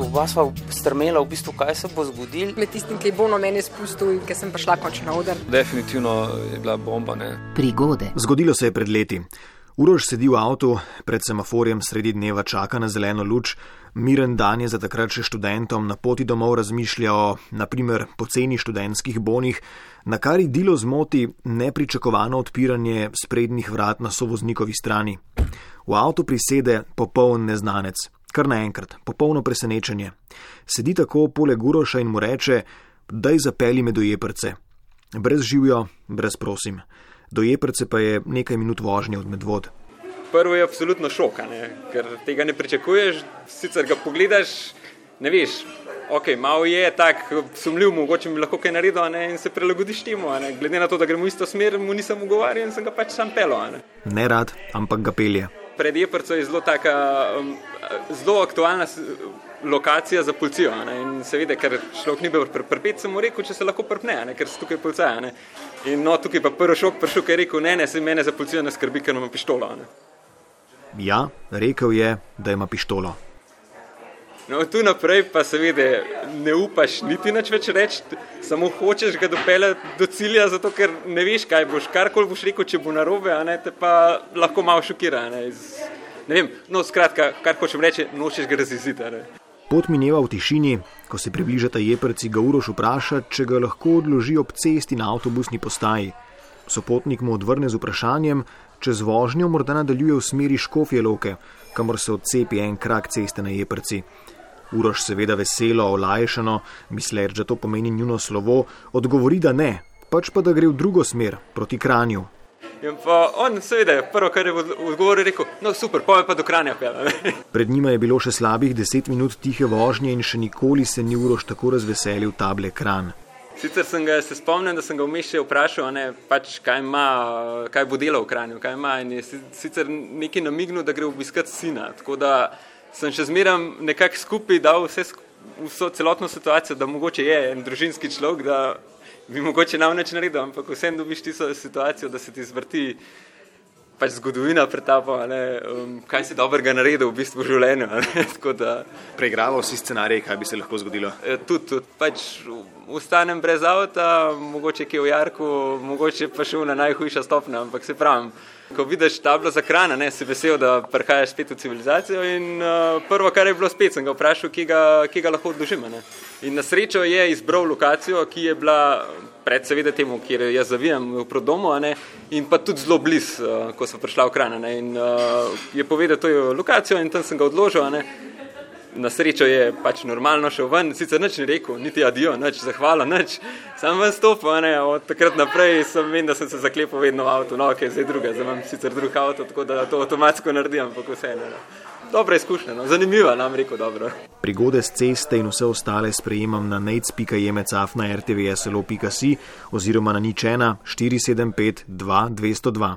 Oba sva strmela, v bistvu, kaj se bo zgodilo. Med tistim, ki je bolno meni spustil in ki sem prišla končno na oder. Definitivno je bila bomba. Ne. Prigode. Zgodilo se je pred leti. Urož sedi v avtu, pred semaforjem sredi dneva čaka na zeleno luč, miren dan je za takrat še študentom, na poti domov razmišlja o, naprimer, poceni študentskih bonih, na kar idilo zmoti nepričakovano odpiranje sprednjih vrat na sovoznikovi strani. V avtu prisede popoln neznanec, kar naenkrat, popolno presenečenje. Sedi tako poleg Uroša in mu reče: Daj zapeli me do jeprce. Brez živijo, brez prosim do Jeprce pa je nekaj minut vožnje od Medvod. Prvo je absolutno šok, ne? ker tega ne pričakuješ, sicer ga pogledaš, ne veš. Ok, malo je tako sumljiv, mogoče bi lahko kaj naredil ne? in se prilagodiš temu. Glede na to, da gremo v isto smer, mu nisem ugovarjal in sem ga pač sam pelo. Ne? ne rad, ampak ga pelje. Pred Jeprco je zelo, taka, um, zelo aktualna lokacija za policijo. In seveda, ker človek ni bil prpet, sem mu rekel, če se lahko prpne, ne? ker so tukaj policaja. In no, tukaj pa prvi šok prišel, ker je rekel, ne, ne, se mene za policijo ne skrbi, ker ima pištolo. Ne? Ja, rekel je, da ima pištolo. No, tu naprej pa seveda ne upaš niti več reči, samo hočeš ga dopeljati do cilja, zato ker ne veš, kaj boš, karkoli boš rekel, če bo narobe, ne te pa lahko malo šokira. Ne, Iz, ne vem, no skratka, kar hočem reči, nočeš ga raziziti. Pot mineva v tišini, ko se približata jeprci, ga Uroš vpraša, če ga lahko odloži ob cesti na avtobusni postaji. Sopotnik mu odvrne z vprašanjem, če z vožnjo morda nadaljuje v smeri Škofje Loke, kamor se odcepi en krak ceste na jeprci. Uroš seveda veselo, olajšano, misleč, da to pomeni njuno slovo, odgovori, da ne, pač pa da gre v drugo smer, proti Kranju, In pa on, seveda, prvo, kar je odgovoril, rekel: No, super, pa je pa do kranja pel. Pred njima je bilo še slabih deset minut tihe vožnje in še nikoli se ni urož tako razveselil table kran. Sicer sem ga se spomnil, da sem ga vmes še vprašal, ne, pač, kaj, ima, kaj bo delal v kranju. In je sicer nekaj namignil, da gre obiskat sina. Tako da sem še zmeraj nekako skupaj dal vse, vso celotno situacijo, da mogoče je en družinski človek bi mogoče nam neč naredil, ampak vsem dobiš tisto situacijo, da se ti zvrti pač zgodovina pred tabo, um, kaj si dobrega naredil v bistvu v življenju. Preigraval si scenarij, kaj bi se lahko zgodilo? E, tudi, tudi, pač ustanem brez avta, mogoče kje v Jarku, mogoče pa šel na najhujša stopnja, ampak se pravim. Ko vidiš tablo za hrano, si vesel, da prihajaš spet v civilizacijo. In, uh, prvo, kar je bilo spet, sem ga vprašal, kje ga, kje ga lahko odložim. In na srečo je izbral lokacijo, ki je bila pred, seveda, temu, kjer jaz zavijam v prodomu, in pa tudi zelo blizu, uh, ko so prišla v hrano. In uh, je povedal, da je to lokacijo in tam sem ga odložil na srečo je pač normalno šel ven, sicer nič ni rekel, niti adijo, nič zahvala, nič. Sam ven stopil, ne, od takrat naprej sem vem, da sem se zaklepal vedno v avto, no, ok, zdaj druga, zdaj imam sicer drug avto, tako da to avtomatsko naredim, ampak vse ne. Dobra izkušnja, no. zanimiva, nam rekel dobro. Prigode z ceste in vse ostale sprejemam na nec.jemecaf na rtvslo.si oziroma na ničena 475 2202.